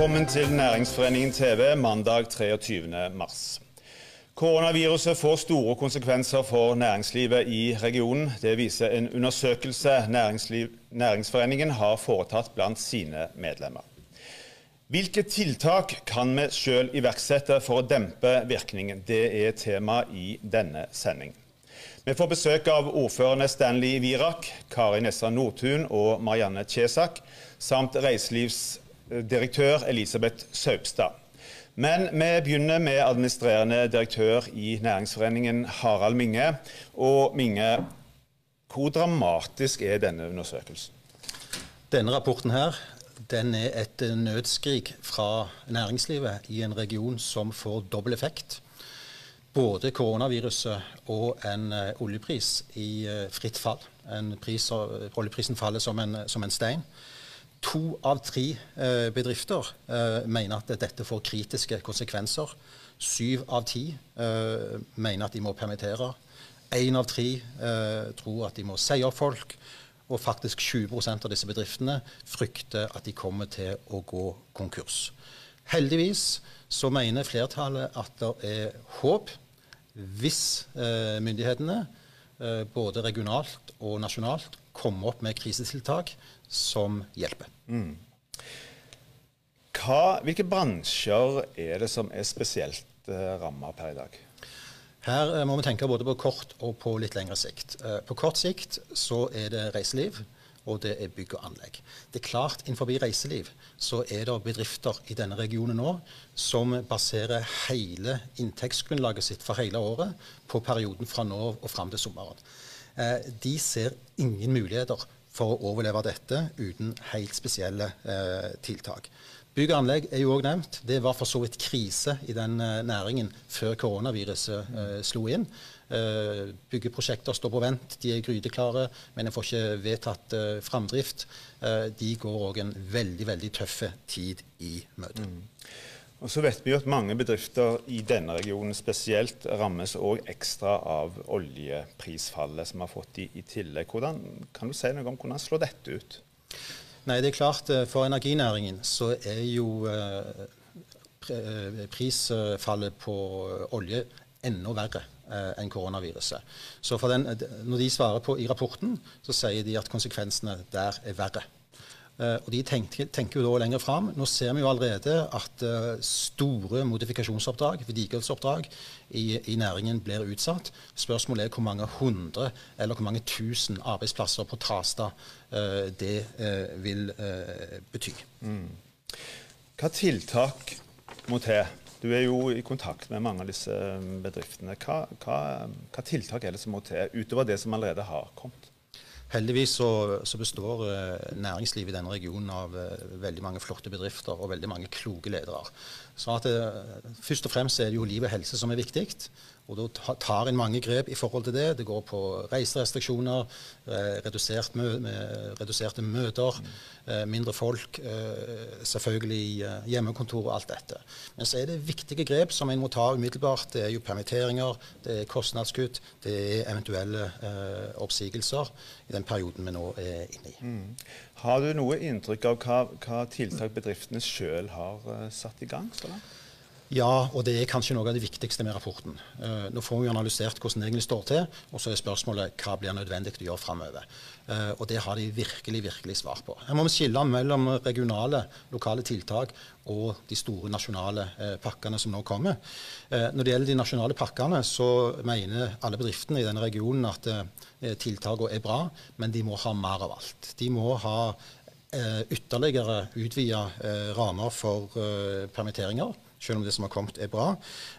Velkommen til Næringsforeningen TV mandag 23. mars. Koronaviruset får store konsekvenser for næringslivet i regionen. Det viser en undersøkelse Næringsforeningen har foretatt blant sine medlemmer. Hvilke tiltak kan vi sjøl iverksette for å dempe virkningen? Det er tema i denne sending. Vi får besøk av ordførerne Stanley Virak, Kari Nessa Nordtun og Marianne Kjesak, samt reiselivsdirektør Elisabeth Saupstad. Men vi begynner med administrerende direktør i Næringsforeningen, Harald Minge. Og Minge, hvor dramatisk er denne undersøkelsen? Denne rapporten her, den er et nødskrik fra næringslivet i en region som får dobbel effekt både koronaviruset og en uh, oljepris i uh, fritt fall. Pris, oljeprisen faller som en, som en, stein. To av tre bedrifter mener at dette får kritiske konsekvenser. Syv av ti mener at de må permittere. Én av tre tror at de må si opp folk. Og faktisk 20% av disse bedriftene frykter at de kommer til å gå konkurs. Heldigvis så mener flertallet at det er håp hvis eh, myndighetene, eh, både regionalt og nasjonalt, kommer opp med krisetiltak som hjelper. Mm. Hva, hvilke bransjer er det som er spesielt eh, ramma per i dag? Her eh, må vi tenke både på kort og på litt lengre sikt. Eh, på kort sikt så er det reiseliv og det er bygg og anlegg. Det er klart Innenfor reiseliv så er det bedrifter i denne regionen nå som baserer hele inntektsgrunnlaget sitt for hele året på perioden fra nå og fram til sommeren. Eh, de ser ingen muligheter for å overleve dette uten helt spesielle eh, tiltak. Bygg og anlegg er jo òg nevnt. Det var for så vidt krise i den eh, næringen før koronaviruset eh, slo inn. Eh, byggeprosjekter står på vent, de er gryteklare, men en får ikke vedtatt eh, framdrift. De går òg en veldig, veldig tøff tid i møte. Mm. Og så vet vi jo at mange bedrifter i denne regionen spesielt rammes òg ekstra av oljeprisfallet som vi har fått i, i tillegg. Hvordan, kan du si noe om hvordan slår dette ut? Nei, det er klart For energinæringen så er jo prisfallet på olje enda verre eh, enn koronaviruset. Så den, Når de svarer på i rapporten, så sier de at konsekvensene der er verre. Uh, og De tenker, tenker, jo da lenger fram. Nå ser vi jo allerede at uh, store modifikasjonsoppdrag, vedlikeholdsoppdrag, i, i, næringen blir utsatt. Spørsmålet er hvor mange hundre eller hvor mange tusen arbeidsplasser på Trastad uh, det vil bety. Mm. Hva tiltak må til du er jo i kontakt med mange av disse bedriftene. Hva, hva, hva tiltak er det som må til, utover det som allerede har kommet? Heldigvis så, så består eh, næringslivet i denne regionen av eh, veldig mange flotte bedrifter og veldig mange kloke ledere. Så at, eh, Først og fremst er det jo liv og helse som er viktig. Og Da tar en mange grep i forhold til det. Det går på reiserestriksjoner, redusert mø reduserte møter, mm. mindre folk, selvfølgelig hjemmekontor og alt dette. Men så er det viktige grep som en må ta umiddelbart. Det er jo permitteringer, det er kostnadskutt, det er eventuelle oppsigelser i den perioden vi nå er inne i. Mm. Har du noe inntrykk av hva, hva tiltak bedriftene sjøl har satt i gang? så langt? Ja, og det er kanskje noe av det viktigste med rapporten. Uh, nå får vi analysert hvordan det egentlig står til, og så er spørsmålet hva blir nødvendig å gjøre framover. Uh, og det har de virkelig virkelig svar på. Her må vi skille mellom regionale, lokale tiltak og de store nasjonale uh, pakkene som nå kommer. når det gjelder de nasjonale pakkene, så mener alle bedriftene i denne regionen at tiltakene er bra, men de må ha mer av alt. De må ha ytterligere utvida rammer for permitteringer selv om det som har kommet, er bra.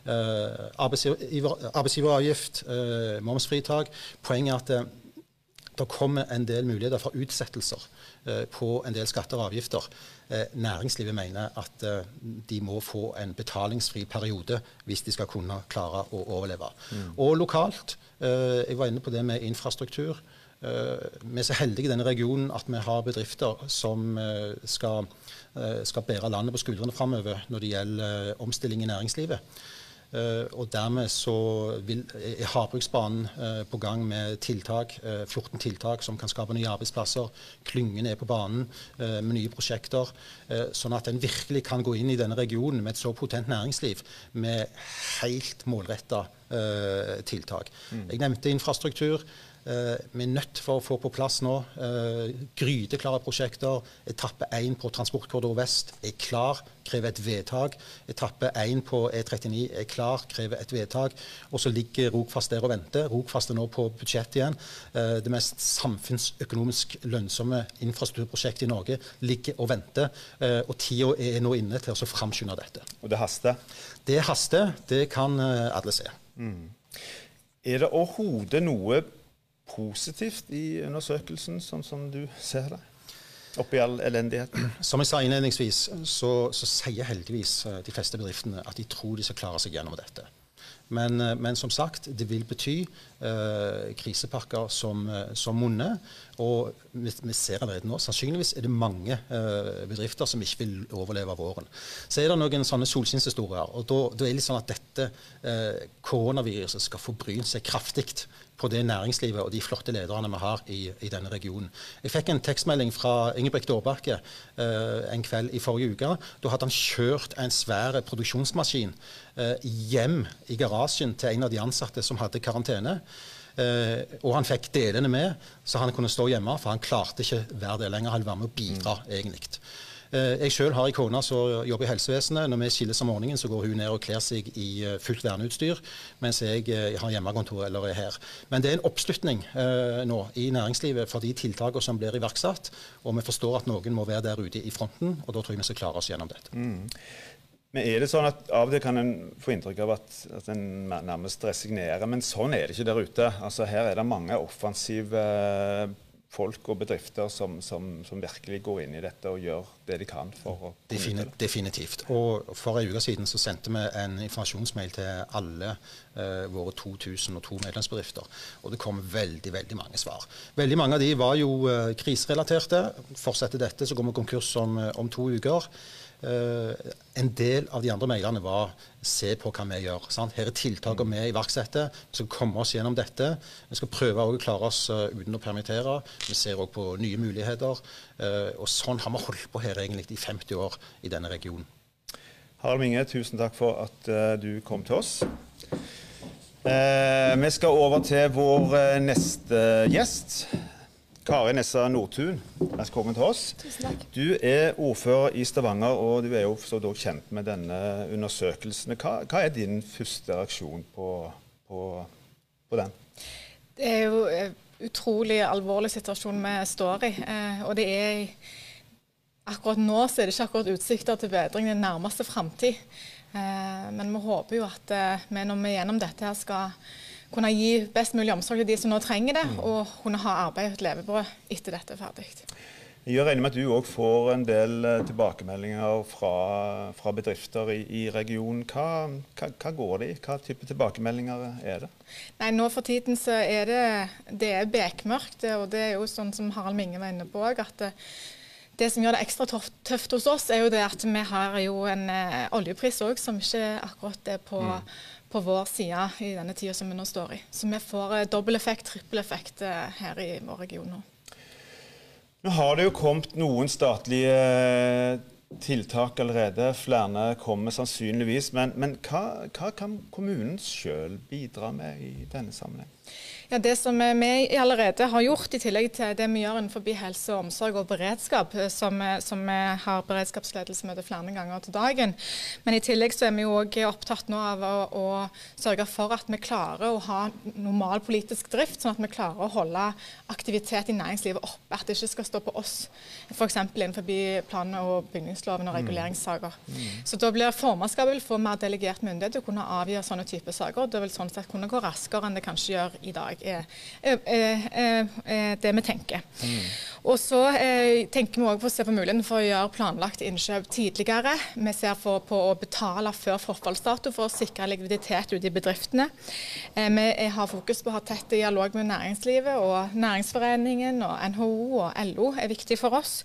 Eh, arbeidsgiveravgift, eh, momsfritak. Poenget er at det, det kommer en del muligheter for utsettelser eh, på en del skatter og avgifter. Eh, næringslivet mener at eh, de må få en betalingsfri periode hvis de skal kunne klare å overleve. Mm. Og lokalt, eh, jeg var inne på det med infrastruktur. vi er så heldige i denne regionen at vi har bedrifter som skal Eh, skal bære landet på skuldrene framover når det gjelder eh, omstilling i næringslivet. Uh, og dermed så vil, er Havbruksbanen på gang med tiltak, uh, 14 tiltak som kan skape nye arbeidsplasser. Klyngene er på banen med nye prosjekter. sånn at en virkelig kan gå inn i denne regionen med et så potent næringsliv med helt målretta tiltak. Mm. Jeg nevnte infrastruktur. Uh, vi er nødt for å få på plass nå uh, gryteklare prosjekter. Etappe 1 på Transportkorridor vest er klar, krever et vedtak. Etappe 1 på E39 er klar, krever et vedtak. Og så ligger Rogfast der og venter. Rogfast er nå på budsjett igjen. Uh, det mest samfunnsøkonomisk lønnsomme infrastrukturprosjektet i Norge ligger og venter. og tida er nå inne til å framskynde dette. Og det haster? Det haster. Det kan alle se. Mm. Er det overhodet noe positivt i undersøkelsen, sånn som du ser det? Oppi all elendigheten? Som jeg sa innledningsvis, så, så, sier heldigvis eh, de fleste bedriftene at de tror de skal klare seg gjennom dette. Men, eh, men som sagt, det vil bety eh, krisepakker som, eh, som monner. Og vi, vi, ser allerede nå sannsynligvis er det mange eh, bedrifter som ikke vil overleve våren. Så er det noen sånne solskinnshistorier. Og da, da, er det litt sånn at dette eh, koronaviruset skal få seg kraftig på det næringslivet og de flotte lederne vi har i, i denne regionen. Jeg fikk en tekstmelding fra Ingebrigt Aarbakke eh, en kveld i forrige uke. Da hadde han kjørt en svær produksjonsmaskin eh, hjem i garasjen til en av de ansatte som hadde karantene. Uh, og han fikk delene med, så han kunne stå hjemme, for han klarte ikke hver del lenger. Han være med å bidra, mm. egentlig. Eh, jeg sjøl har ei kone som jobber i helsevesenet. Når vi skilles om morgenen, så går hun ned og kler seg i eh, fullt verneutstyr, mens jeg eh, har hjemmekontor eller er her. Men det er en oppslutning nå i næringslivet for de tiltakene som blir iverksatt. Og vi forstår at noen må være der ute i fronten, og da tror jeg vi skal klare oss gjennom dette. Mm. Men er det sånn at Av og til kan en få inntrykk av at, at en nærmest resignerer, men sånn er det ikke der ute. Altså Her er det mange offensive folk og bedrifter som, som, som, virkelig går inn i dette og gjør det de kan for å Defini Definitivt. Og For en uke siden så sendte vi en informasjonsmail til alle eh, våre 2002 medlemsbedrifter. Og det kom veldig veldig mange svar. Veldig mange av de var jo eh, kriserelaterte. Fortsetter dette, så går vi konkurs om, om to uker. Uh, en del av de andre meglerne var se på hva vi gjør. Sant? Her er tiltakene vi iverksetter. Vi skal komme oss gjennom dette. Vi skal prøve å klare oss uh, uten å permittere. Vi ser òg på nye muligheter. Uh, og sånn har vi holdt på her egentlig i 50 år i denne regionen. Harald Minge, tusen takk for at du kom til oss. vi skal over til vår neste gjest. Kari Nessa Nordtun, velkommen til oss. Tusen takk. Du er ordfører i Stavanger, og du er jo så kjent med denne undersøkelsen. Hva, hva, er din første reaksjon på, på, på, den? Det er jo en utrolig alvorlig situasjon vi står i. Eh, og det er Akkurat nå så er det ikke akkurat utsikter til bedring den nærmeste framtid. Eh, men vi håper jo at eh, vi når vi gjennom dette her skal kunne gi best mulig omsorg til de som nå trenger det, mm. og kunne ha arbeid og et levebrød etter dette er ferdig. Jeg regner med at du òg får en del eh, tilbakemeldinger fra, fra bedrifter i, i regionen. Hva, hva, hva, går det i? Hva type tilbakemeldinger er det? Nei, Nå for tiden så er det, det er bekmørkt. Og det er jo sånn som Harald Minge var inne på òg, at det, det som gjør det ekstra tøft, hos oss, er jo det at vi har jo en eh, oljepris òg som ikke akkurat er på mm på vår side i denne tida som vi nå står i. Så vi får eh, dobbel effekt, trippel effekt eh, her i vår region nå. Nå har det jo kommet noen statlige eh, tiltak allerede. Flere kommer sannsynligvis. Men, men hva, hva, kan kommunen sjøl bidra med i denne sammenheng? Ja, Det som vi allerede har gjort, i tillegg til det vi gjør innenfor helse, omsorg og beredskap, eh, som, som vi har beredskapsledelsesmøte flere ganger til dagen. Men i tillegg så er vi jo også opptatt nå av å, å, sørge for at vi klarer å ha normal politisk drift, sånn at vi klarer å holde aktivitet i næringslivet oppe. At det ikke skal stå på oss, f.eks. innenfor plan- og bygningsloven og mm. reguleringssaker. Mm. Så da blir formannskapet vil få mer delegert myndighet til å kunne avgjøre sånne typer saker. Det vil sånn sett kunne gå raskere enn det kanskje gjør i dag er, er, er, det vi tenker. Mm. Og så eh, tenker vi også på å se på muligheten for å gjøre planlagt innkjøp tidligere. Vi ser for, på å betale før forfallsdato for å sikre likviditet ute i bedriftene. Eh, vi har fokus på å ha tett dialog med næringslivet, og Næringsforeningen og NHO og LO er viktig for oss.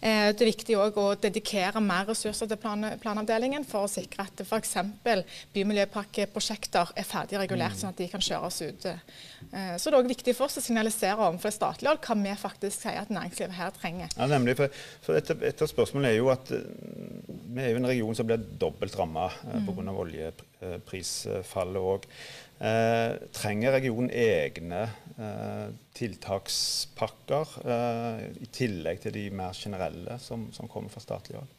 Eh, det er viktig å dedikere mer ressurser til plan planavdelingen for å sikre at f.eks. bymiljøpakkeprosjekter er ferdig regulert, mm. sånn at de kan kjøres ut. Eh, så det er også viktig for oss å signalisere overfor det statlige hold hva vi faktisk sier at næringslivet her trenger. Ja, nemlig. For, for et, et, av spørsmålene er jo at eh, vi er jo en region som blir dobbelt ramma mm. pga. oljeprisfallet òg. Eh, trenger regionen egne eh, tiltakspakker eh, i tillegg til de mer generelle som, som kommer fra statlig hold?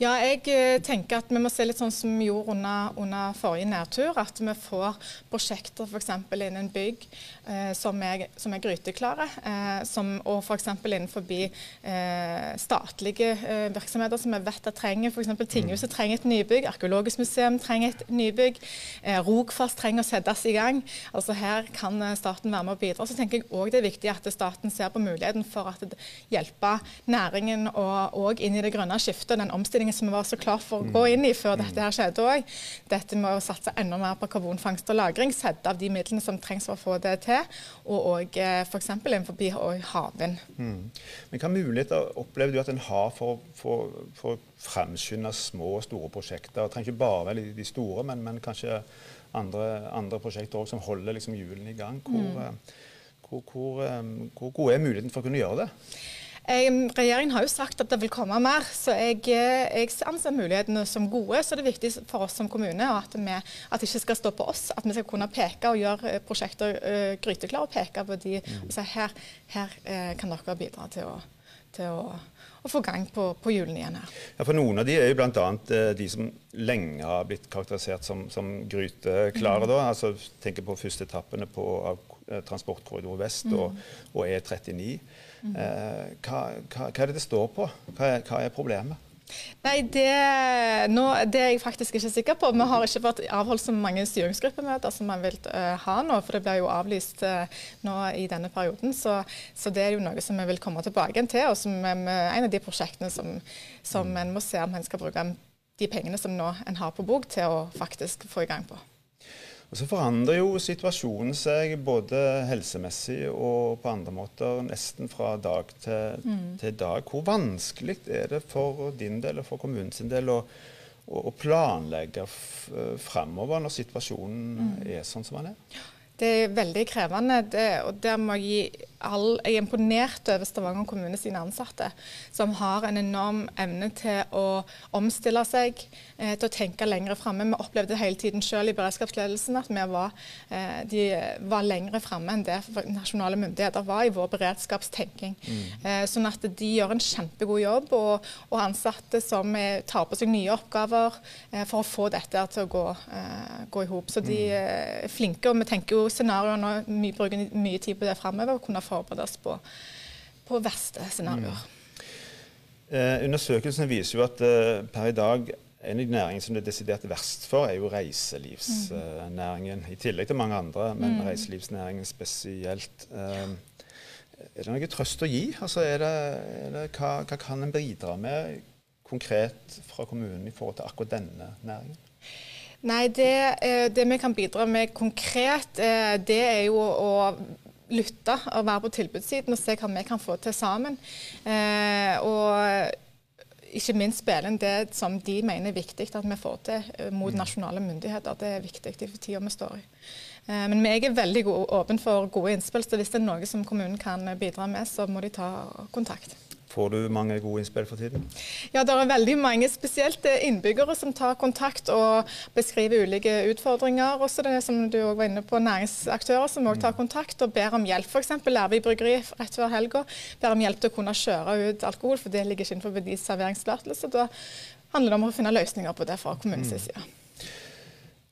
Ja, jeg eh, tenker at vi må se litt sånn som vi gjorde under, under forrige nærtur. At vi får prosjekter f.eks. innen bygg eh, som, er, som, er, gryteklare. Eh, som, og f.eks. innenfor eh, statlige eh, virksomheter som vi vet at trenger. F.eks. Tinghuset mm. trenger et nybygg. Arkeologisk museum trenger et nybygg. Eh, Rogfast trenger å settes i gang. Altså Her kan staten være med å bidra. Så tenker jeg òg det er viktig at staten ser på muligheten for at hjelpe næringen og, og inn i det grønne skiftet. den omstillingen som vi var så klar for å gå inn i før dette her skjedde òg. Dette med å satse enda mer på karbonfangst og -lagring, sette av de midlene som trengs for å få det til, og òg eh, f.eks. innenfor havvind. Mm. Men Hva muligheter opplever du at en har for, for, for å fremskynde små og store prosjekter? Det trenger ikke bare være de store, men, men kanskje andre, andre prosjekter også, som holder liksom hjulene i gang. Hvor, mm. Eh, hvor, hvor, eh, hvor god er muligheten for å kunne gjøre det? Regjeringen har jo sagt at det vil komme mer, så jeg, eh, jeg anser mulighetene som gode. Så det er viktig for oss som kommune at, vi, at det ikke skal stå på oss. At vi skal kunne peke og gjøre eh, prosjekter uh, gryteklare og peke på de mm. og si her, her kan dere bidra til å, til å og få gang på, på hjulene igjen her. Ja, for Noen av de er jo bl.a. de som lenge har blitt karakterisert som, som gryteklare. Mm. da, altså tenker på første etappene på Transportkorridor vest mm. og, og E39. Eh, hva, hva, hva, er det det står på? Hva er, hva er problemet? Nei, det, nå, det, er jeg faktisk ikke sikker på. Vi har ikke fått avholdt så mange styringsgruppemøter som man vil uh, ha nå, for det blir jo avlyst uh, nå i denne perioden. Så, så, det er jo noe som vi vil komme tilbake til, og som er en av de prosjektene som, som en må se om en skal bruke de pengene som nå en har på bok, til å faktisk få i gang på. Og Så forandrer jo situasjonen seg både helsemessig og på andre måter nesten fra dag til, mm. til dag. Hvor vanskelig er det for din del og for kommunens del å, å planlegge fremover når situasjonen mm. er sånn som den er? Det er veldig krevende. Det, og der må jeg gi all, jeg er imponert over Stavanger kommune sine ansatte, som har en enorm evne til å omstille seg, eh, til å tenke lengre framme. Vi opplevde hele tiden selv i beredskapsledelsen at vi var, eh, de var lengre framme enn det nasjonale myndigheter var i vår beredskapstenking. Mm. Eh, sånn at de gjør en kjempegod jobb, og, og ansatte som tar på seg nye oppgaver eh, for å få dette til å gå, eh, gå i hop. Så de mm. er flinke, og vi tenker jo scenarioer nå, vi bruker mye tid på det framover forberede oss på, på verste scenarioer. Mm. Eh, undersøkelsen viser jo at eh, per i dag en av de næringene som det er desidert verst for, er jo reiselivsnæringen. Mm. I tillegg til mange andre, men mm. reiselivsnæringen spesielt. Eh, er det noe trøst å gi? Altså, er det, er det, hva, hva, kan en bidra med konkret fra kommunen i forhold til akkurat denne næringen? Nei, det, eh, det vi kan bidra med konkret, eh, det er jo å lytte og være på tilbudssiden og se hva vi kan få til sammen. Eh, og ikke minst spille inn det som de mener er viktig at vi får til eh, mot mm. nasjonale myndigheter. Det er viktig i tida vi står i. Eh, men jeg er veldig åpen for gode innspill, så hvis det er noe som kommunen kan bidra med, så må de ta kontakt. Får du mange gode innspill for tiden? Ja, det er veldig mange, spesielt innbyggere som tar kontakt og beskriver ulike utfordringer. Også det som du var inne på, næringsaktører som også tar kontakt og ber om hjelp. F.eks. Lærvik bryggeri rett før helga ber om hjelp til å kunne kjøre ut alkohol, for det ligger ikke innenfor deres serveringstillatelse. Da handler det om å finne løsninger på det fra kommunens mm. side.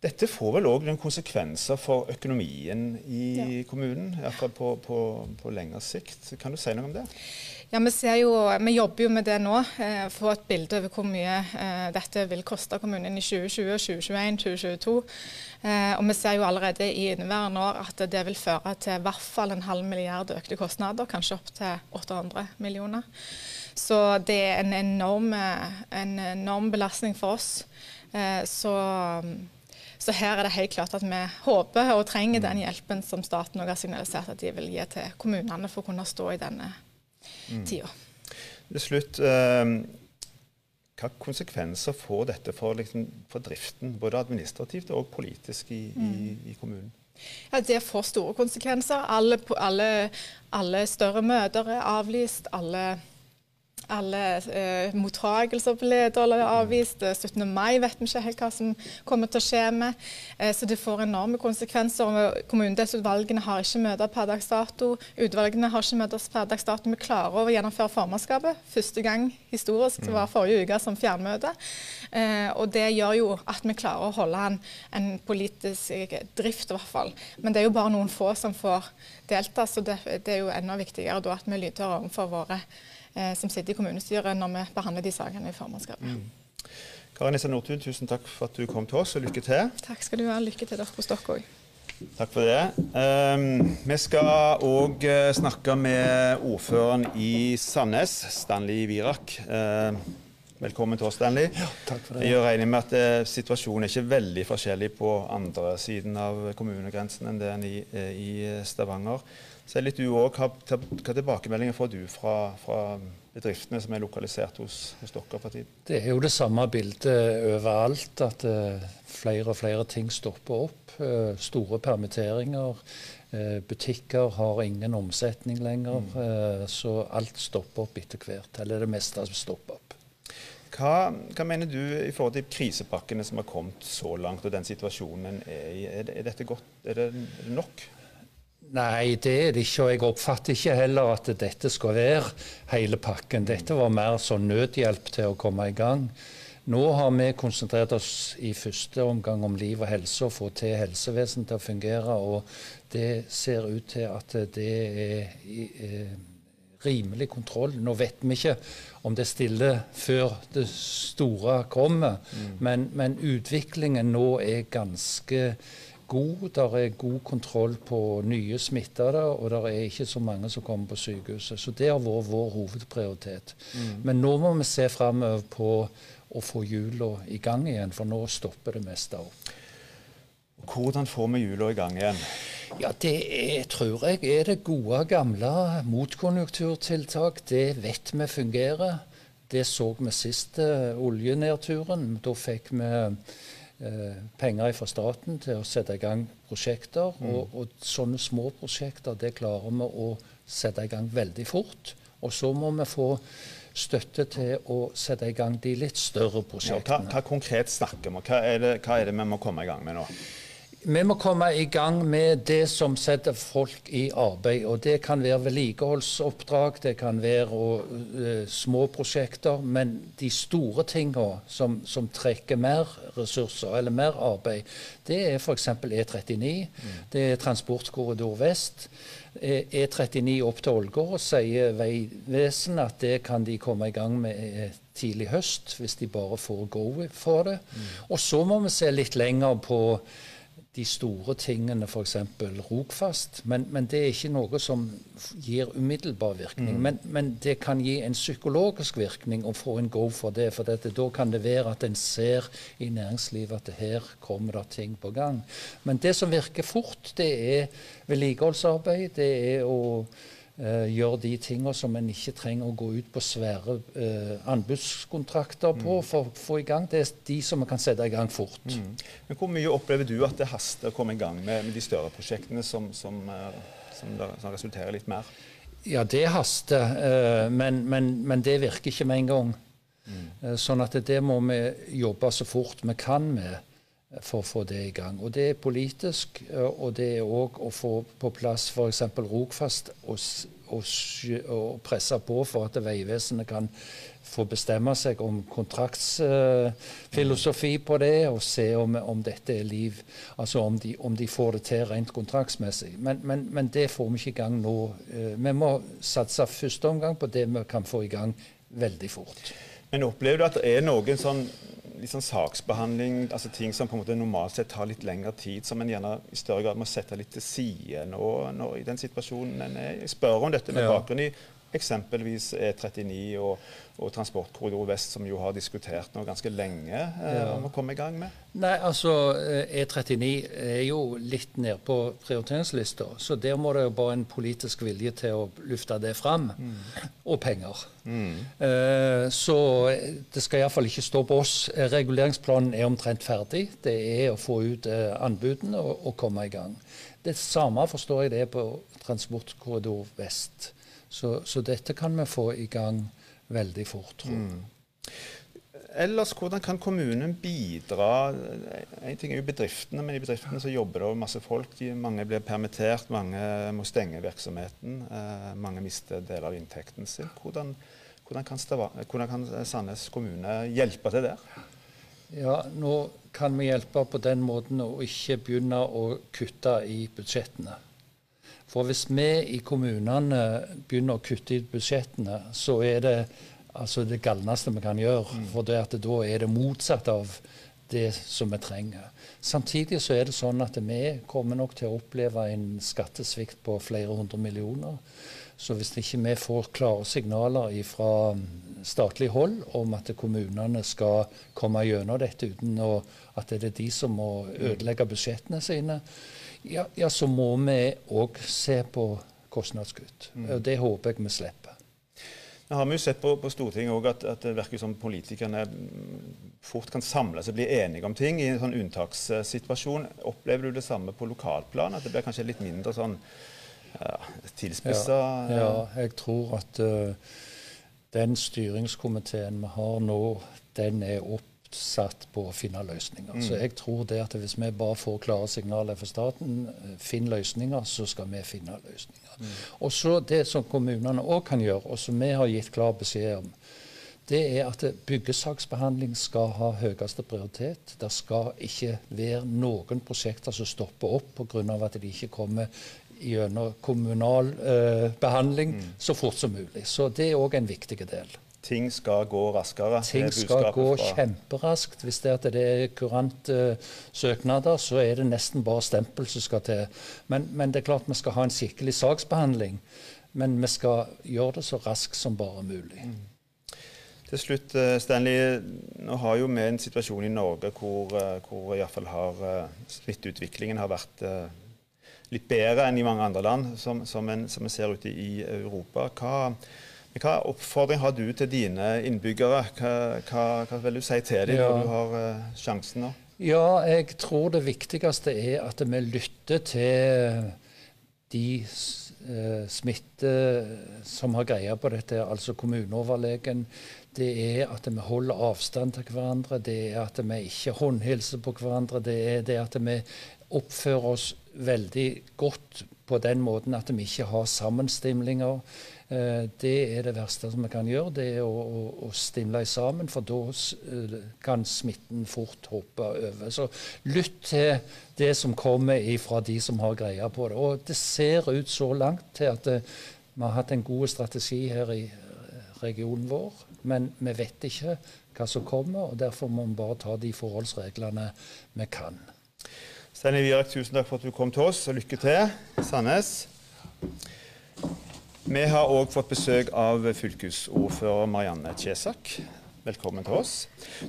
Dette får vel òg noen konsekvenser for økonomien i ja. kommunen, iallfall på, på, på lengre sikt. Kan du si noe om det? Ja, vi, jo, vi, jobber jo med det nå, eh, få et bilde over hvor mye eh, dette vil koste kommunen i 2020, 2021, 2022. Eh, og vi ser jo allerede i inneværende år at det vil føre til i hvert fall en halv milliard økte kostnader, kanskje opp til 800 millioner. Så det er en enorm, en enorm belastning for oss. Eh, så så her er det helt klart at vi håper og trenger den hjelpen som staten har signalisert at de vil gi til kommunene for å kunne stå i denne mm. tida. Til slutt, eh, hva konsekvenser får dette for, liksom, for, driften, både administrativt og politisk i, mm. i, i kommunen? Ja, Det får store konsekvenser. Alle, alle, alle større møter er avlyst. alle alle eh, mottagelser er avvist. 17. mai vet vi ikke helt hva som kommer til å skje med. Eh, så det får enorme konsekvenser. Kommunedelsutvalgene har ikke møter per dags dato. Utvalgene har ikke møtes per dags dato. Vi klarer å gjennomføre formannskapet. Første gang historisk var forrige uke som fjernmøte. Eh, og det gjør jo at vi klarer å holde en, en politisk drift, i hvert fall. Men det er jo bare noen få som får delta, så det, det er jo enda viktigere da at vi lytter overfor våre eh, som sitter i kommunestyret når vi behandler de sakene i formannskapet. Mm. Karin Issa Nordtun, tusen takk for at du kom til oss, og lykke til. Takk skal du ha. Lykke til dere hos dere òg. Takk for det. Um, vi skal òg uh, snakke med ordføreren i Sandnes, Stanley Virak. Uh, velkommen til oss, Stanley. Ja, takk for det. Jeg regner med at eh, situasjonen er ikke veldig forskjellig på andre siden av kommunegrensen enn det er i, uh, i Stavanger. er litt du òg. Hva, hva tilbakemeldinger får du fra, fra, bedriftene som er lokalisert hos, hos dere for tiden? Det er jo det samme bildet overalt, at uh, flere og flere ting stopper opp. Uh, store permitteringer. Uh, butikker har ingen omsetning lenger. Mm. så alt stopper opp etter hvert. Eller det meste som stopper opp. Hva, hva, mener du i forhold til krisepakkene som har kommet så langt, og den situasjonen er i? Er, er dette godt? Er det, nok? Nei, det er det ikke. Og jeg oppfatter ikke heller at dette skal være hele pakken. Dette var mer sånn nødhjelp til å komme i gang. Nå har vi konsentrert oss i første omgang om liv og helse og få til helsevesenet til å fungere. Og det ser ut til at det er eh, rimelig kontroll. Nå vet vi ikke om det er stille før det store kommer, mm. men, men utviklingen nå er ganske god. Der er god kontroll på nye smittede, og det er ikke så mange som kommer på sykehuset. Så det har vært vår hovedprioritet. Mm. Men nå må vi se framover på å få hjula i gang igjen, for nå stopper det meste opp. Hvordan får vi hjula i gang igjen? Ja, Det er, tror jeg er det gode, gamle motkonjunkturtiltak. Det vet vi fungerer. Det så vi sist oljenedturen. Da fikk vi Eh, penger fra staten til å sette i gang prosjekter. Mm. Og, og, sånne små prosjekter det klarer vi å sette i gang veldig fort. Og så må vi få støtte til å sette i gang de litt større prosjektene. Ja, hva, hva, konkret snakker vi om? Hva er, det, hva er det vi må komme i gang med nå? Vi må komme i gang med det som setter folk i arbeid. og Det kan være vedlikeholdsoppdrag, det kan være og, uh, små prosjekter. Men de store tingene som, som, trekker mer ressurser eller mer arbeid, det er f.eks. E39. Mm. Det er Transportkorridor vest. E39 e opp til Ålgård sier Vegvesenet at det kan de komme i gang med eh, tidlig høst, hvis de bare får go for det. Mm. Og så må vi se litt lenger på de store tingene, f.eks. Rogfast. Men, men, det er ikke noe som gir umiddelbar virkning. Mm. Men, men, det kan gi en psykologisk virkning å få en go for det. For dette, da kan det være at en ser i næringslivet at her kommer det ting på gang. Men det som virker fort, det er vedlikeholdsarbeid. Det er å uh, gjøre de tingene som en ikke trenger å gå ut på svære uh, anbudskontrakter på mm. for å få i gang. Det er de som vi kan sette i gang fort. Mm. Men Hvor mye opplever du at det haster å komme i gang med, med de større prosjektene som, som, uh, som, som, resulterer litt mer? Ja, det haster, men, men, men, det virker ikke med en gang. Mm. Sånn at det må vi jobbe så fort vi kan med for å få det i gang. Og Det er politisk, og det er òg å få på plass f.eks. Rogfast og, og, og, presse på for at Vegvesenet kan få bestemme seg om kontraktsfilosofi uh, på det, og se om, om, dette er liv. Altså om de, om de får det til rent kontraktsmessig. Men, men, men, det får vi ikke i gang nå. Uh, vi må satse første omgang på det vi kan få i gang veldig fort. Men opplever du at det er noen sånn sånn saksbehandling, altså ting som på en måte normalt sett tar litt lengre tid, som en gjerne i større grad må sette litt til side nå, nå i den situasjonen en er. Jeg spør om dette med ja. bakgrunn i eksempelvis E39 og, og Transportkorridor Vest, som jo har diskutert nå ganske lenge eh, om å komme i gang med? Nei, altså E39 eh, er jo litt nede på prioriteringslista, så der må det jo bare en politisk vilje til å lufte det fram. Mm. Og penger. Mm. Eh, så det skal iallfall ikke stå på oss. Reguleringsplanen er omtrent ferdig. Det er å få ut eh, anbudene og, og komme i gang. Det samme forstår jeg det er på Transportkorridor Vest. Så, så, dette kan vi få i gang veldig fort, tror jeg. Mm. Ellers, hvordan kan kommunen bidra? En ting er jo bedriftene, men i bedriftene så jobber det masse folk. De, mange blir permittert, mange må stenge virksomheten. Eh, mange mister deler av inntekten sin. Hvordan, hvordan, kan hvordan, kan Sandnes kommune hjelpe til der? Ja, Nå kan vi hjelpe på den måten å ikke begynne å kutte i budsjettene. For hvis vi i kommunene begynner å kutte i budsjettene, så er det altså det galneste vi kan gjøre. Mm. For det at da er det motsatt av det som vi trenger. Samtidig så er det sånn at vi kommer nok til å oppleve en skattesvikt på flere hundre millioner. Så hvis ikke vi får klare signaler fra statlig hold om at kommunene skal komme gjennom dette uten å, at det er de som må ødelegge budsjettene sine, ja, ja, så må vi òg se på kostnadskutt. Mm. Det håper jeg vi slipper. Nå har vi jo sett på, på Stortinget at, at, det virker som politikerne fort kan samle seg og bli enige om ting i en sånn unntakssituasjon. Opplever du det samme på lokalplan? At det blir kanskje litt mindre sånn ja, tilspissa ja, ja, jeg tror at uh, den styringskomiteen vi har nå, den er opp satt på å finne løsninger. Mm. Så jeg tror det at hvis vi bare får klare signaler fra staten, eh, finn løsninger, så skal vi finne løsninger. Mm. Og så det som kommunene òg kan gjøre, og som vi har gitt klar beskjed om, det er at byggesaksbehandling skal ha høyeste prioritet. Det skal ikke være noen prosjekter som stopper opp pga. at de ikke kommer gjennom kommunal eh, behandling mm. så fort som mulig. Så det er òg en viktig del. Ting skal gå raskere. Ting skal gå fra. kjemperaskt. Hvis det, er, det er kurante uh, søknader, så er det nesten bare stempel som skal til. Men, men, det er klart vi skal ha en skikkelig saksbehandling. Men vi skal gjøre det så raskt som bare mulig. Mm. Til slutt, eh, Stanley. Nå har jo vi en situasjon i Norge hvor, eh, hvor iallfall har uh, smitteutviklingen har vært litt bedre enn i mange andre land, som, som, en, som vi ser ute i Europa. Hva hva oppfordring har du til dine innbyggere? Hva, hva, hva vil du si til dem ja. når du har uh, sjansen nå? Ja, jeg tror det viktigste er at vi lytter til de uh, smitte som har greie på dette, altså kommuneoverlegen. Det er at vi holder avstand til hverandre, det er at vi ikke håndhilser på hverandre. Det er det at vi oppfører oss veldig godt på den måten at vi ikke har sammenstimlinger. Eh, det er det verste som vi kan gjøre, det er å, å, å stimle sammen. For da eh, kan smitten fort hoppe over. Så lytt til det som kommer fra de som har greie på det. Og det ser ut så langt til at eh, vi har hatt en god strategi her i regionen vår, men vi vet ikke hva som kommer. og Derfor må vi bare ta de forholdsreglene vi kan. Stein Virak, tusen takk for at du kom til oss, og lykke til. Sandnes. Vi har òg fått besøk av fylkesordfører Marianne Kjesak. Velkommen til oss.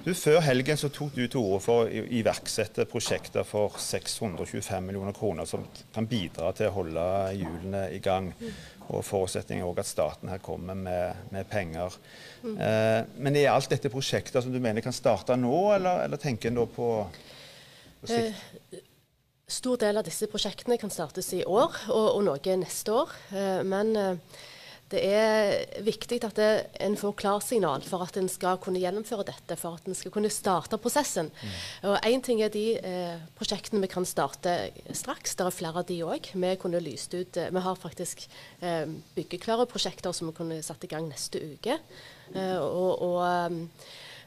Du, før helgen så tok du til orde for å iverksette prosjekter for 625 millioner kroner som kan bidra til å holde hjulene i gang. Og Forutsetningen òg at staten her kommer med, med penger. Eh, men er alt dette prosjekter som du mener kan starte nå, eller, eller tenker en da på, på sikt? Eh, stor del av disse prosjektene kan startes i år, og, og noe neste år. Eh, men eh, det er viktig at det, en får klarsignal for at en skal kunne gjennomføre dette, for at en skal kunne starte prosessen. Mm. Og Én ting er de eh, prosjektene vi kan starte straks. Det er flere av de òg. Vi kunne lyst ut Vi har faktisk eh, byggeklare prosjekter som vi kunne satt i gang neste uke. Eh, og, og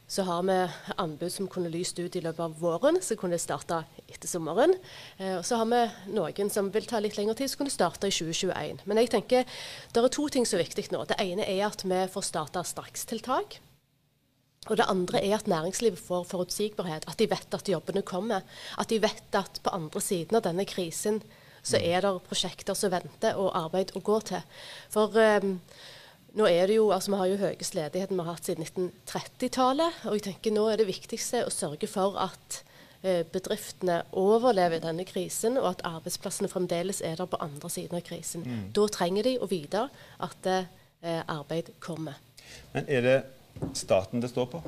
så har vi anbud som kunne lyst ut i løpet av våren, som kunne starta etter sommeren. Eh, og så har vi noen som vil ta litt lengre tid, som kunne starte i 2021. Men jeg tenker det er to ting som er viktig nå. Det ene er at vi får starta strakstiltak. Og det andre er at næringslivet får forutsigbarhet. At de vet at jobbene kommer. At de vet at på andre siden av denne krisen så er det prosjekter som venter, og arbeid å gå til. For um, nå er det jo, altså Vi har jo høyest ledighet vi har hatt siden 1930-tallet. og jeg tenker Nå er det viktigste å sørge for at eh, bedriftene overlever denne krisen, og at arbeidsplassene fremdeles er der på andre siden av krisen. Mm. Da trenger de å vite at eh, arbeid kommer. Men er det staten det står på?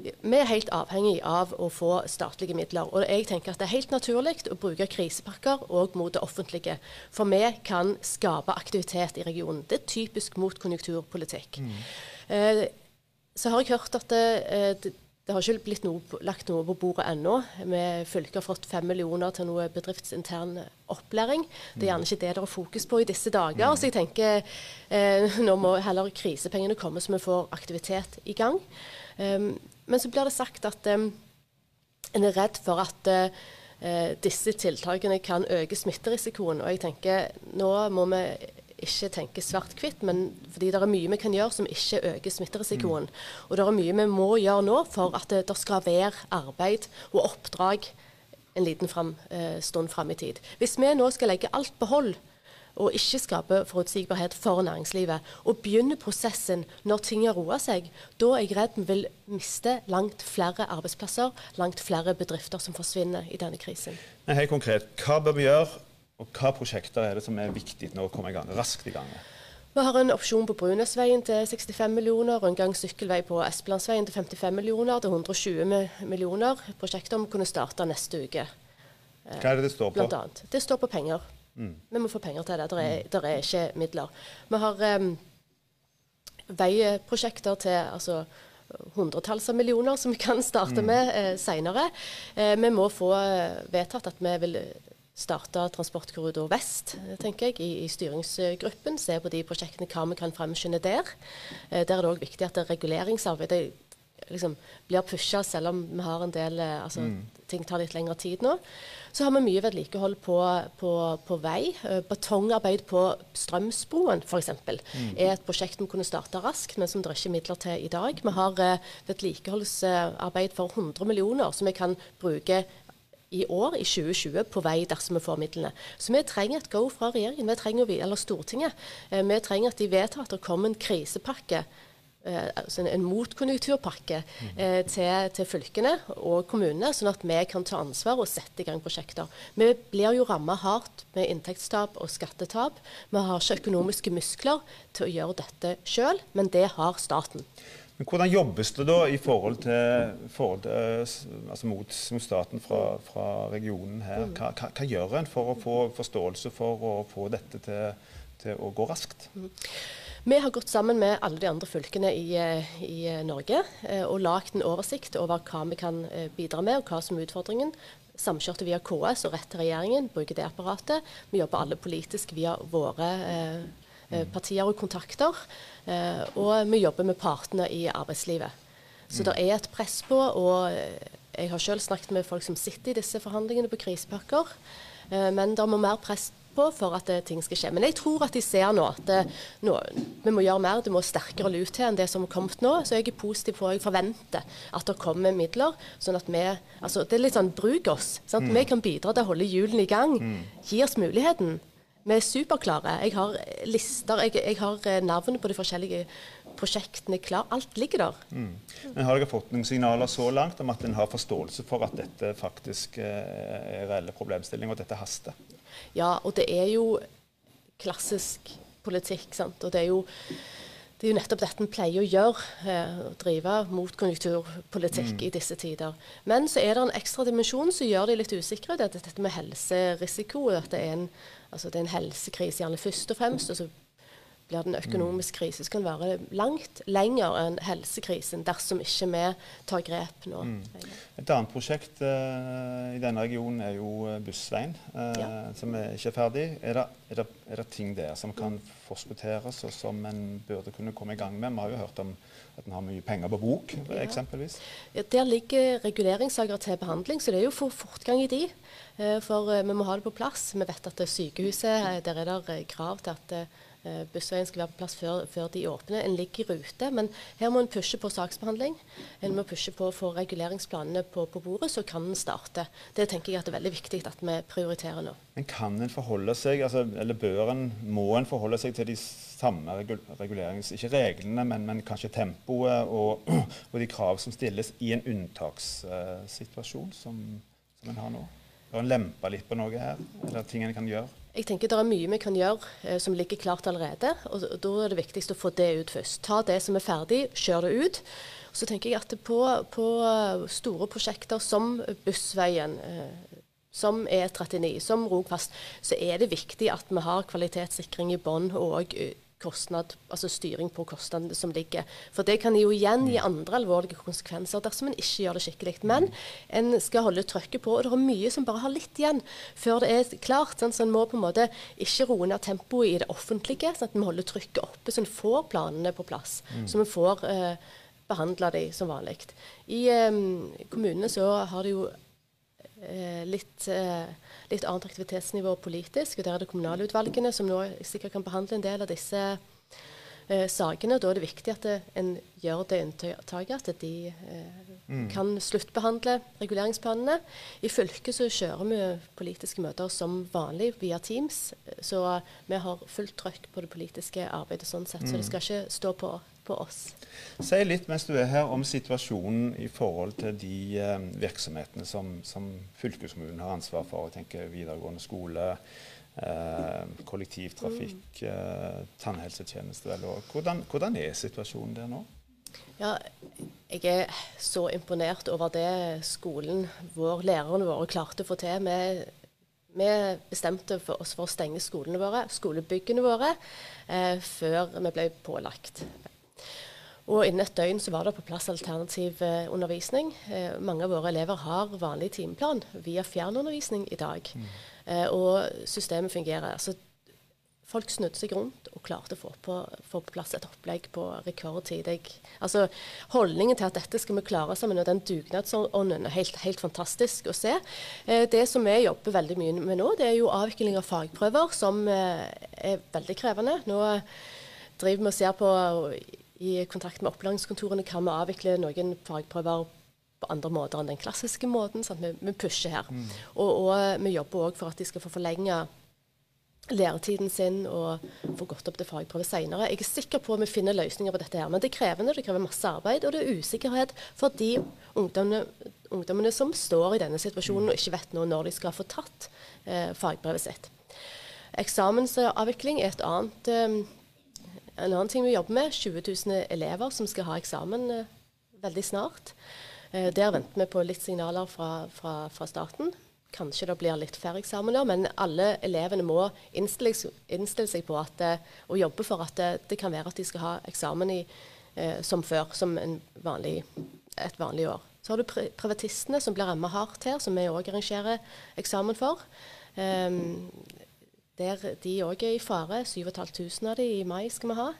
Vi er helt avhengig av å få statlige midler. Og jeg tenker at det er helt naturlig å bruke krisepakker òg mot det offentlige. For vi kan skape aktivitet i regionen. Det er typisk mot konjunkturpolitikk. Mm. Eh, så har jeg hørt at det, eh, det, det har ikke blitt noe, lagt noe på bordet ennå. Vi fylket har fått fem millioner til noe bedriftsintern opplæring. Det er gjerne ikke det det er fokus på i disse dager. Mm. Så jeg tenker eh, nå må heller krisepengene komme så vi får aktivitet i gang. Um, men så blir det sagt at um, en er redd for at uh, disse tiltakene kan øke smitterisikoen. Og jeg tenker nå må vi ikke tenke svart-hvitt, men fordi det er mye vi kan gjøre som ikke øker smitterisikoen. Mm. Og det er mye vi må gjøre nå for at det, det skal være arbeid og oppdrag en liten frem, uh, stund fram i tid. Hvis vi nå skal legge alt på hold, og ikke skape forutsigbarhet for næringslivet. Og begynne prosessen når ting har roa seg. Da er jeg redd vi vil miste langt flere arbeidsplasser, langt flere bedrifter som forsvinner i denne krisen. Men helt konkret, Hva bør vi gjøre, og hva prosjekter er det som er viktig nå å komme i gang, raskt i gang med? Vi har en opsjon på Brunøsveien til 65 millioner, og en gang sykkelvei på Espelandsveien til 55 millioner. Det er 120 millioner prosjekter å kunne starte neste uke. Hva er det det står på? Blant annet. Det står på penger. Mm. Vi må få penger til det. Det er, der er ikke midler. Vi har um, veiprosjekter til altså, hundretalls av millioner som vi kan starte mm. med eh, senere. Eh, vi må få eh, vedtatt at vi vil starte Transportkorridor vest tenker jeg, i, i, styringsgruppen. Se på de prosjektene, hva vi kan fremskynde der. Eh, der er det òg viktig at det reguleringsarbeidet liksom, blir pusha, selv om vi har en del eh, altså, mm. ting tar litt lengre tid nå. Så har vi mye vedlikehold på, på, på vei. Uh, betongarbeid på Strømsbroen f.eks. Mm. er et prosjekt vi kunne starte raskt, men som det er ikke midler til i dag. Vi har uh, vedlikeholdsarbeid for 100 millioner som vi kan bruke i år, i 2020, på vei dersom vi får midlene. Så vi trenger et go fra regjeringen, vi trenger, eller Stortinget. Vi trenger at de vedtar at det kommer en krisepakke Eh, altså en motkonjunkturpakke eh, til, til, fylkene og kommunene, sånn at vi kan ta ansvar og sette i gang prosjekter. Vi blir jo ramma hardt med inntektstap og skattetap. Vi har ikke økonomiske muskler til å gjøre dette sjøl, men det har staten. Men Hvordan jobbes det da i forhold til, forhold til altså mot, mot, staten fra, fra regionen her? Mm. Hva, hva, hva, gjør en for å få forståelse for å få dette til, til å gå raskt? Vi har gått sammen med alle de andre fylkene i, eh, i eh, Norge eh, og lagd en oversikt over hva vi kan bidra med, og hva som er utfordringen. Samkjørte via KS og rett til regjeringen, bruker det apparatet. Vi jobber alle politisk via våre partier og kontakter. Og vi jobber med partene i arbeidslivet. Så det er et press på, og jeg har selv snakket med folk som sitter i disse forhandlingene på krisepakker. Men det må mer press på for at det, ting skal skje. Men jeg tror at de ser nå at det, nå, vi må gjøre mer, det må sterkere lut til enn det som har kommet nå. Så jeg er positiv på, jeg forventer at det kommer midler. sånn at vi, altså Det er litt sånn bruk oss. Mm. Vi kan bidra til å holde hjulene i gang. Mm. Gi oss muligheten. Vi er superklare. Jeg har lister, jeg, jeg har navn på de forskjellige prosjektene klar. Alt ligger der. Mm. Men Har dere fått noen signaler så langt om at en har forståelse for at dette faktisk eh, er reelle problemstillinger, og at dette haster? Ja, og det er jo klassisk politikk. sant? Og det er jo, det er jo nettopp dette en pleier å gjøre, eh, å drive motkonjunkturpolitikk mm. i disse tider. Men så er det en ekstra dimensjon som gjør de litt usikre. Det er dette med helserisiko. At det er en, altså det er en helsekrise gjerne først og fremst. og så blir det en økonomisk krise som kan være langt lenger enn helsekrisen dersom ikke vi tar grep nå. Mm. Et annet prosjekt uh, i denne regionen er jo eh, Bussveien, uh, ja. som er ikke er ferdig. Er det, er, det, er det, ting der som kan forskutteres, og som en burde kunne komme i gang med? Vi har jo hørt om at en har mye penger på bok, ja. eksempelvis. Ja, der ligger reguleringssaker til behandling, så det er jo for fortgang i de. For vi må ha det på plass. Vi vet at sykehuset, der er det krav til at bussveien skal være på plass før, før, de åpner. En ligger i rute, men her må en pushe på saksbehandling. En må pushe på å få reguleringsplanene på, på, bordet, så kan en starte. Det tenker jeg at det er veldig viktig at vi prioriterer nå. Men kan en forholde seg, altså, eller bør en, må en forholde seg til de samme regulerings... Ikke reglene, men, men kanskje tempoet og, og, de krav som stilles i en unntakssituasjon som, som en har nå? Bør en lempe litt på noe her? Eller ting en kan gjøre? Jeg tenker Det er mye vi kan gjøre eh, som ligger klart allerede. og Da er det viktigst å få det ut først. Ta det som er ferdig, kjør det ut. Så tenker jeg at på, på store prosjekter som Bussveien, eh, som E39, som Rogfast, så er det viktig at vi har kvalitetssikring i bånn og kostnad, altså styring på kostnadene som ligger. For det kan jo igjen gi andre alvorlige konsekvenser dersom en ikke gjør det skikkelig. Men en skal holde trøkket på, og det er mye som bare har litt igjen før det er klart. Sånn, så en må på en måte ikke roe ned tempoet i det offentlige, sånn at vi holder trykket oppe så en får planene på plass. Mm. Så vi får eh, behandla de som vanlig. I eh, kommunene så har det jo eh, litt eh, litt annet aktivitetsnivå politisk. og Der er det kommunalutvalgene som nå sikkert kan behandle en del av disse eh, sakene. Da er det viktig at det, en gjør det unntaket at de eh, mm. kan sluttbehandle reguleringsplanene. I fylket så kjører vi politiske møter som vanlig via Teams. Så vi har fullt trøkk på det politiske arbeidet sånn sett. Mm. Så det skal ikke stå på på oss. Si litt mens du er her om situasjonen i forhold til de eh, virksomhetene som, som, fylkeskommunen har ansvar for. Jeg tenker videregående skole, eh, kollektivtrafikk, mm. eh, tannhelsetjeneste. Hvordan, hvordan, er situasjonen der nå? Ja, jeg er så imponert over det skolen vår, lærerne våre klarte å få til. Vi, vi bestemte for oss for å stenge skolene våre, skolebyggene våre, eh, før vi ble pålagt og innen et døgn så var det på plass alternativ eh, undervisning. Eh, mange av våre elever har vanlig timeplan via fjernundervisning i dag. Mm. Eh, og systemet fungerer. Så folk snudde seg rundt og klarte å få på, få på plass et opplegg på rekordtid. Jeg, altså, holdningen til at dette skal vi klare sammen, og den dugnadsånden er helt, helt, fantastisk å se. Eh, det som vi jobber veldig mye med nå, det er jo avvikling av fagprøver, som eh, er veldig krevende. Nå driver vi og ser på i kontakt med opplæringskontorene kan vi avvikle noen fagprøver på andre måter enn den klassiske måten. Sant? vi, vi pusher her. Mm. Og, og, vi jobber òg for at de skal få forlenge læretiden sin og få gått opp til fagprøve senere. Jeg er sikker på at vi finner løsninger på dette her, men det er krevende, det krever masse arbeid, og det er usikkerhet for de ungdommene, ungdommene som står i denne situasjonen og ikke vet nå når de skal få tatt eh, fagbrevet sitt. Eksamensavvikling er et annet eh, en annen ting vi jobber med, 20 000 elever som skal ha eksamen eh, veldig snart. Eh, der venter vi på litt signaler fra, fra, fra staten. Kanskje det blir litt færre eksamener, men alle elevene må innstille, innstille seg på at, eh, og jobbe for at det, det, kan være at de skal ha eksamen i, eh, som før, som vanlig, et vanlig år. Så har du privatistene som blir rammet hardt her, som vi òg arrangerer eksamen for. Um, der de òg er i fare. 7500 av de i mai skal vi ha.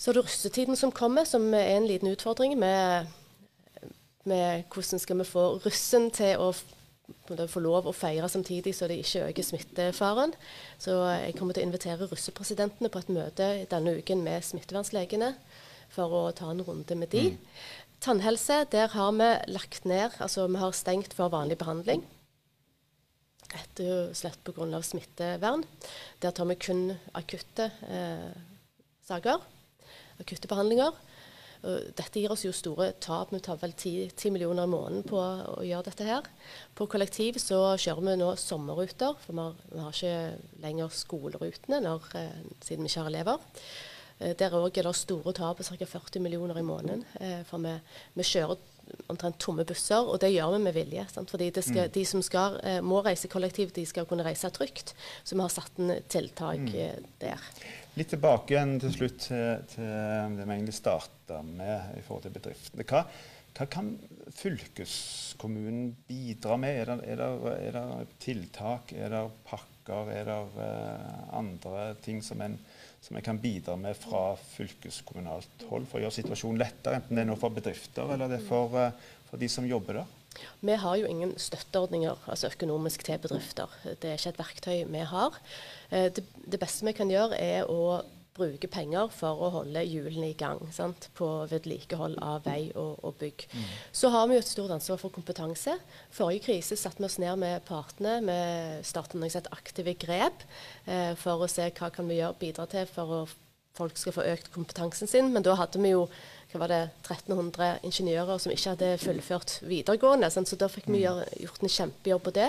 Så er det russetiden som kommer, som er en liten utfordring med, med hvordan skal vi få russen til å få lov å feire samtidig, så det ikke øker smittefaren. Så jeg kommer til å invitere russepresidentene på et møte denne uken med smittevernlegene for å ta en runde med de. Mm. Tannhelse, der har vi lagt ned, altså vi har stengt for vanlig behandling rett og slett pga. smittevern. Der tar vi kun akutte eh, saker, akutte behandlinger. Dette gir oss jo store tap. Vi tar vel 10, 10, millioner i måneden på å gjøre dette her. På kollektiv så kjører vi nå sommerruter, for vi har, vi har ikke lenger skolerutene når, eh, siden vi ikke har elever. Eh, der òg er det store tap på ca. 40 millioner i måneden. Eh, for vi, vi kjører omtrent tomme busser, og det gjør vi med vilje. Sant? Fordi skal, mm. de som skal, eh, må reise kollektivt, de skal kunne reise trygt. Så vi har satt inn tiltak mm. Eh, der. Litt tilbake igjen til slutt til, til det vi egentlig starta med i forhold til bedriftene. Hva, hva kan fylkeskommunen bidra med? Er det, er det, er det tiltak, er det pakker, er det andre ting som en som jeg kan bidra med fra fylkeskommunalt hold for å gjøre situasjonen lettere, enten det er noe for bedrifter eller det er for, eh, for de som jobber der? Vi har jo ingen støtteordninger altså økonomisk til bedrifter. Det er ikke et verktøy vi har. Eh, det, det beste vi kan gjøre, er å bruke penger for å holde hjulene i gang sant? på vedlikehold av vei og, og bygg. Mm. Så har vi jo et stort ansvar for kompetanse. Forrige krise satte vi oss ned med partene. Vi startet et aktive grep eh, for å se hva kan vi gjøre, bidra til for at folk skal få økt kompetansen sin. Men da hadde vi jo hva var det, 1300 ingeniører som ikke hadde fullført videregående. Så da fikk vi gjør, gjort en kjempejobb på det.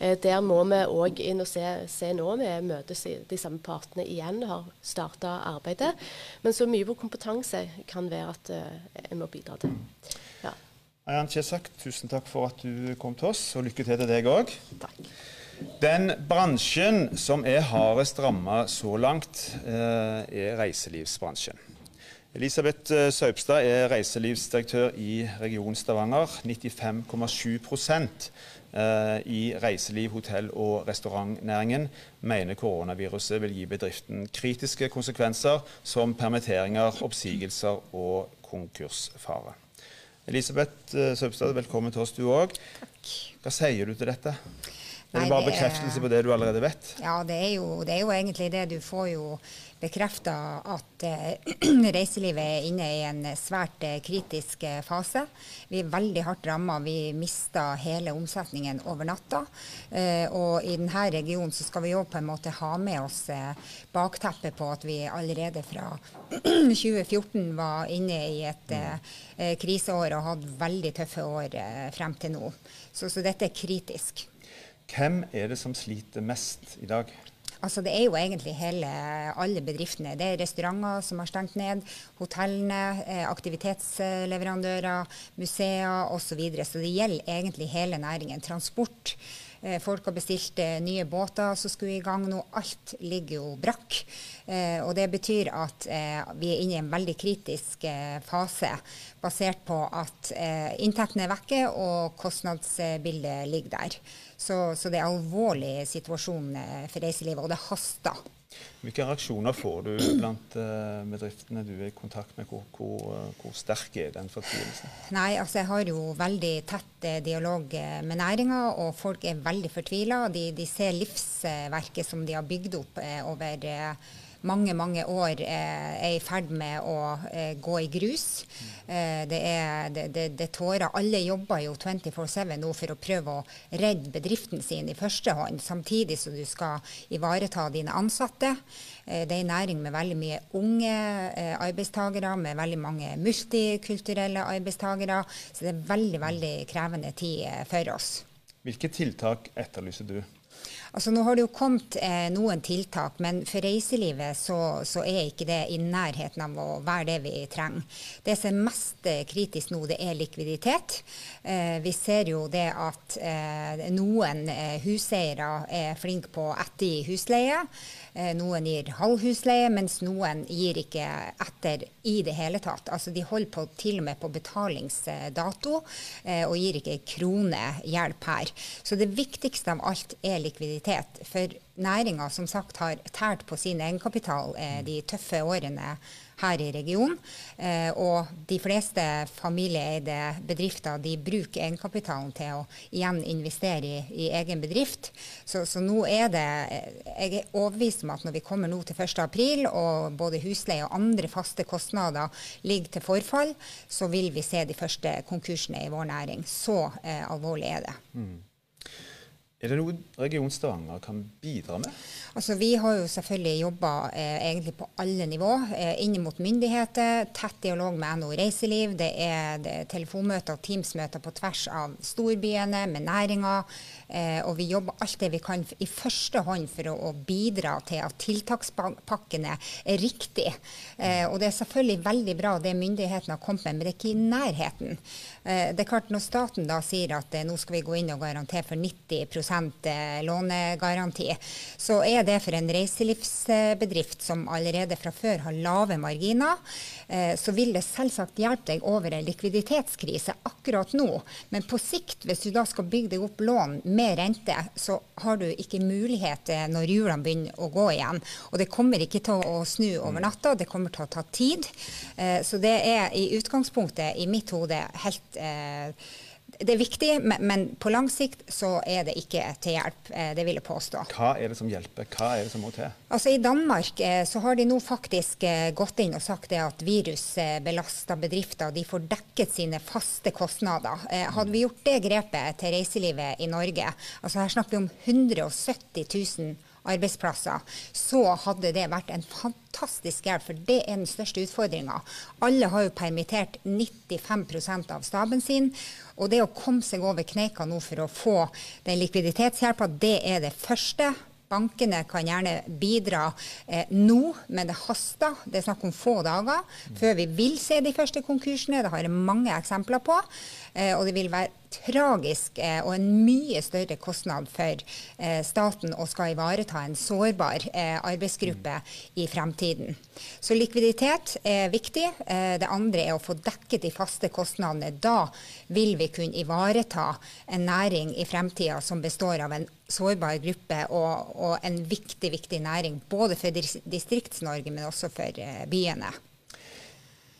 Eh, der må vi òg inn og se, se nå. Vi møtes de samme partene igjen og har starta arbeidet. Men så mye på kompetanse kan være at eh, jeg må bidra til. Ja. Ayan Chesak, tusen takk for at du kom til oss, og lykke til til deg òg. Den bransjen som er hardest ramma så langt, eh, er reiselivsbransjen. Elisabeth eh, Saupstad er reiselivsdirektør i Region Stavanger. 95,7 eh, i reiseliv, hotell og restaurantnæringen mener koronaviruset vil gi bedriften kritiske konsekvenser som permitteringer, oppsigelser og konkursfare. Elisabeth eh, Saupstad, velkommen til oss du òg. Hva sier du til dette? Er det bare bekreftelse på det du allerede vet? Ja, det er, jo, det er jo egentlig det. Du får jo bekrefta at eh, reiselivet er inne i en svært eh, kritisk eh, fase. Vi er veldig hardt ramma. Vi mista hele omsetningen over natta. og i denne regionen så skal vi jo på en måte ha med oss bakteppet på at vi allerede fra 2014 var inne i et kriseår og hadde veldig tøffe år frem til nå. Så, så dette er kritisk. Hvem er det som sliter mest i dag? Altså Det er jo egentlig hele, alle bedriftene. Det er restauranter som har stengt ned, hotellene, eh, aktivitetsleverandører, museer osv. Så, videre. så det gjelder egentlig hele næringen. Transport. Eh, folk har bestilt eh, nye båter som skulle i gang nå. Alt ligger jo brakk. Og det betyr at vi er inne i en veldig kritisk fase, basert på at inntektene er vekke og kostnadsbildet ligger der. Så, så det er alvorlig situasjon eh, for reiselivet, og det haster. Hvilke reaksjoner får du blant uh, bedriftene du er i kontakt med? Hvor, hvor, uh, hvor sterk er den fortvilelsen? Nei, altså Jeg har jo veldig tett uh, dialog med næringa, og folk er veldig fortvila. De, de, ser livsverket som de har bygd opp over mange mange år eh, er i ferd med å eh, gå i grus. Eh, det, er, det, det, det, tårer. Alle jobber jo 24-7 nå for å prøve å redde bedriften sin i første hånd, samtidig som du skal ivareta dine ansatte. Det er en næring med veldig mye unge arbeidstakere, med veldig mange multikulturelle arbeidstakere. Så det er veldig, veldig krevende tid for oss. Hvilke tiltak etterlyser du? Altså Nå har det jo kommet eh, noen tiltak, men for reiselivet så, så, er ikke det i nærheten av å være det vi trenger. Det som er mest eh, kritisk nå, det er likviditet. Eh, vi ser jo det at eh, noen eh, huseiere er flinke på å ettergi husleie. Eh, noen gir halv husleie, mens noen gir ikke etter i det hele tatt. Altså De holder på til og med på betalingsdato og gir ikke krone hjelp her. Så det viktigste av alt er likviditet. For næringa som sagt har tært på sin egenkapital eh, de tøffe årene her i regionen. Eh, og de fleste familieeide bedrifter de bruker egenkapitalen til å igjen investere i, i egen bedrift. Så, så, nå er det Jeg er overbevist om at når vi kommer nå til 1.4 og både husleie og andre faste kostnader ligger til forfall, så vil vi se de første konkursene i vår næring. Så eh, alvorlig er det. Mm. Er det noe Region Stavanger kan bidra med? Altså, vi har jo selvfølgelig jobba eh, på alle nivå. Eh, inn mot myndigheter, tett dialog med NHO Reiseliv. Det er, det er telefonmøter og Teams-møter på tvers av storbyene, med næringa. Eh, og vi jobber alt det vi kan i første hånd for å, å bidra til at tiltakspakkene er riktige. Eh, og det er selvfølgelig veldig bra det myndighetene har kommet med, men det er ikke i nærheten. Eh, det er klart Når staten da sier at eh, nå skal vi gå inn og garantere for 90% lånegaranti, så er det for en reiselivsbedrift som allerede fra før har lave marginer, eh, så vil det selvsagt hjelpe deg over en likviditetskrise akkurat nå. Men på sikt, hvis du da skal bygge deg opp lån med rente, så har du ikke mulighet når hjulene begynner å gå igjen. Og det kommer ikke til å snu over natta, det kommer til å ta tid. Eh, så det er i utgangspunktet i mitt hode helt eh, det er viktig, men, på lang sikt så er det ikke til hjelp. Eh, det vil jeg påstå. Hva er det som hjelper? Hva er det som må til? Altså I Danmark eh, så har de nå faktisk eh, gått inn og sagt det at virusbelasta bedrifter de får dekket sine faste kostnader. Hadde vi gjort det grepet til reiselivet i Norge, altså her snakker vi om 170 000 arbeidsplasser, så hadde det vært en fantastisk hjelp. For det er den største utfordringa. Alle har jo permittert 95 av staben sin. Og det å komme seg over kneika nå for å få den likviditetshjelpa, det er det første. Bankene kan gjerne bidra eh, nå, men det haster. Det er snakk om få dager før vi vil se de første konkursene. Det har jeg mange eksempler på. Eh, og det vil være tragisk eh, og en mye større kostnad for eh, staten å skal ivareta en sårbar eh, arbeidsgruppe i fremtiden. Så likviditet er viktig. Det andre er å få dekket de faste kostnadene. Da vil vi kunne ivareta en næring i fremtida som består av en sårbar gruppe og, og en viktig, viktig næring. Både for Distrikts-Norge, men også for byene.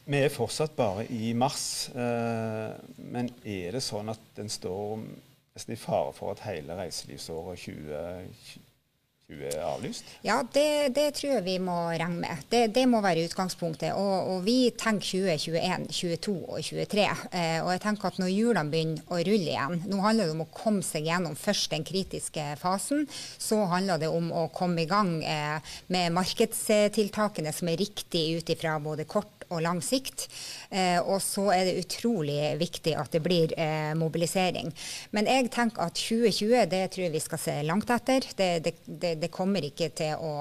Vi er fortsatt bare i mars, eh, men er det sånn at den står nesten i fare for at hele reiselivsåret 2020 er avlyst? Ja, det, det, tror jeg vi må regne med. Det, det må være utgangspunktet. Og, og, vi tenker 2021, 2022 og 2023. Eh, og jeg tenker at når hjulene begynner å rulle igjen Nå handler det om å komme seg gjennom først den kritiske fasen. Så handler det om å komme i gang eh, med markedstiltakene som er riktige ut ifra både kort og lang sikt. Eh, og så er det utrolig viktig at det blir eh, mobilisering. Men jeg tenker at 2020 det tror jeg vi skal se langt etter. Det, det, det, det kommer ikke til å,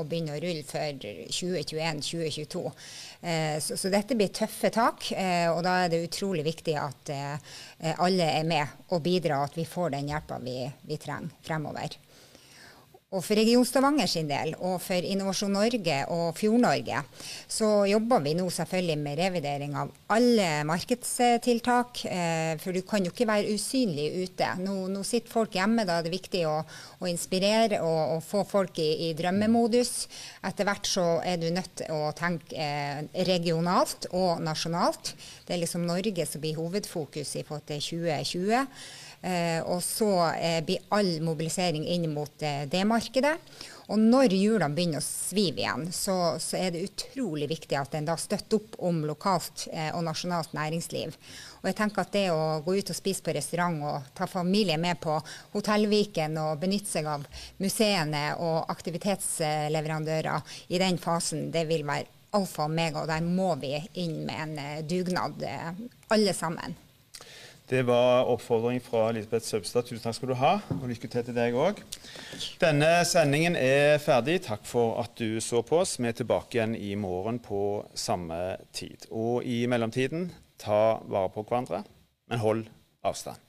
å, begynne å rulle før 2021-2022. Eh, så, så, dette blir tøffe tak, eh, og da er det utrolig viktig at eh, alle er med og bidrar, at vi får den hjelpa vi, vi trenger fremover. Og for Region Stavanger sin del, og for Innovasjon Norge og Fjord-Norge, så jobber vi nå selvfølgelig med revidering av alle markedstiltak. Eh, for du kan jo ikke være usynlig ute. Nå, nå sitter folk hjemme, da er det viktig å, å inspirere og, og, få folk i, i, drømmemodus. Etter hvert så er du nødt til å tenke eh, regionalt og nasjonalt. Det er liksom Norge som blir hovedfokus i forhold til 2020. Eh, og så eh, blir all mobilisering inn mot eh, det markedet. Og når hjulene begynner å svive igjen, så, så, er det utrolig viktig at en da støtter opp om lokalt og nasjonalt næringsliv. Og jeg tenker at det å gå ut og spise på restaurant og ta familie med på Hotellviken og benytte seg av museene og aktivitetsleverandører i den fasen, det vil være alfa og omega. Og der må vi inn med en dugnad, alle sammen. Det var oppfordring fra Elisabeth Søbstad. Tusen takk skal du ha, og lykke til til deg òg. Denne sendingen er ferdig. Takk for at du så på oss. Vi er tilbake igjen i morgen på samme tid. Og i mellomtiden, ta vare på hverandre, men hold avstand.